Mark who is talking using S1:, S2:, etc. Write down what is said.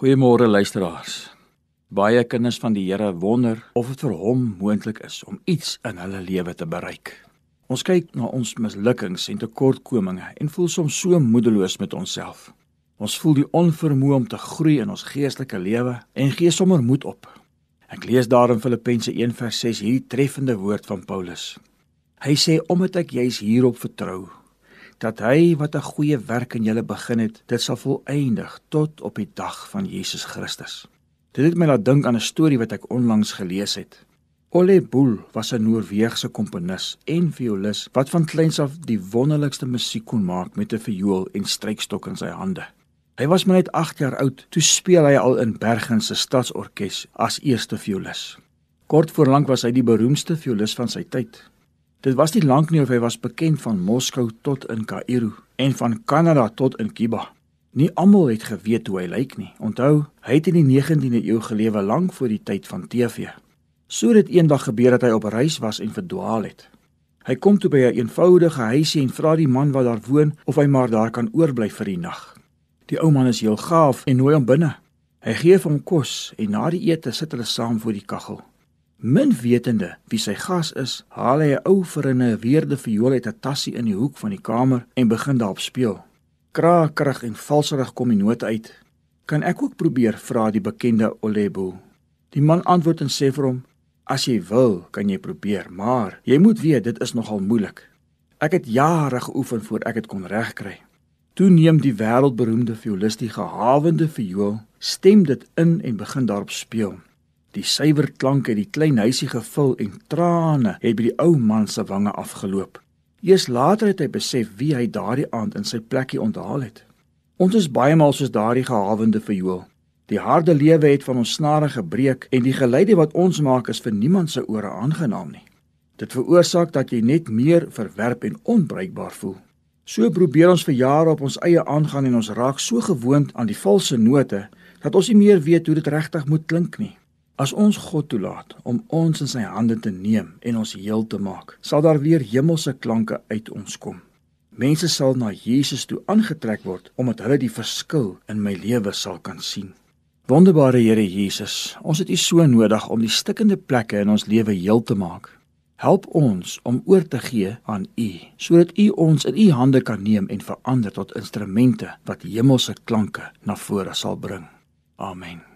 S1: Goeiemôre luisteraars. Baie kinders van die Here wonder of dit vir hom moontlik is om iets in hulle lewe te bereik. Ons kyk na ons mislukkings en tekortkominge en voel soms so moedeloos met onsself. Ons voel die onvermoë om te groei in ons geestelike lewe en gee sommer moed op. Ek lees daar in Filippense 1:6 hierdie treffende woord van Paulus. Hy sê omdat ek juis hierop vertrou dat hy wat 'n goeie werk in julle begin het, dit sal volëindig tot op die dag van Jesus Christus. Dit het my laat dink aan 'n storie wat ek onlangs gelees het. Ole Bull was 'n Noorse komponis en violis wat van kleins af die wonderlikste musiek kon maak met 'n viool en strykstok in sy hande. Hy was maar net 8 jaar oud toe speel hy al in Bergen se stadsorkes as eerste violis. Kort voor lank was hy die beroemdste violis van sy tyd. Dit was nie lank nie of hy was bekend van Moskou tot in Kaïro en van Kanada tot in Kiba. Nie almal het geweet hoe hy lyk nie. Onthou, hy het in die 19de eeu gelewe lank voor die tyd van TV. So het eendag gebeur dat hy op reis was en verdwaal het. Hy kom toe by 'n een eenvoudige huisie en vra die man wat daar woon of hy maar daar kan oorbly vir die nag. Die ou man is heel gaaf en nooi hom binne. Hy gee hom kos en na die ete sit hulle saam voor die kaggel. Min wetende wie sy gas is, haal hy 'n ou verinne weerde viool uit 'n tassie in die hoek van die kamer en begin daarop speel. Kraakrig en valserig kom die note uit. "Kan ek ook probeer?" vra die bekende Olebo. Die man antwoord en sê vir hom: "As jy wil, kan jy probeer, maar jy moet weet dit is nogal moeilik. Ek het jare geoefen voor ek dit kon regkry." Toe neem die wêreldberoemde violis die gehawende viool, stem dit in en begin daarop speel. Die suiwer klank het die klein huisie gevul en trane het by die ou man se wange afgeloop. Eers later het hy besef wie hy daardie aand in sy plekkie onthaal het. Ons is baie maal soos daardie gehawende verjoel. Die harde lewe het van ons snare gebreek en die geluide wat ons maak is vir niemand se ore aangenaam nie. Dit veroorsaak dat jy net meer verwerp en onbruikbaar voel. So probeer ons vir jare op ons eie aangaan en ons raak so gewoond aan die valse note dat ons nie meer weet hoe dit regtig moet klink nie. As ons God toelaat om ons in sy hande te neem en ons heel te maak, sal daar weer hemelse klanke uit ons kom. Mense sal na Jesus toe aangetrek word omdat hulle die verskil in my lewe sal kan sien. Wonderbare Here Jesus, ons het U so nodig om die stikkende plekke in ons lewe heel te maak. Help ons om oor te gee aan U, sodat U ons in U hande kan neem en verander tot instrumente wat hemelse klanke na vore sal bring. Amen.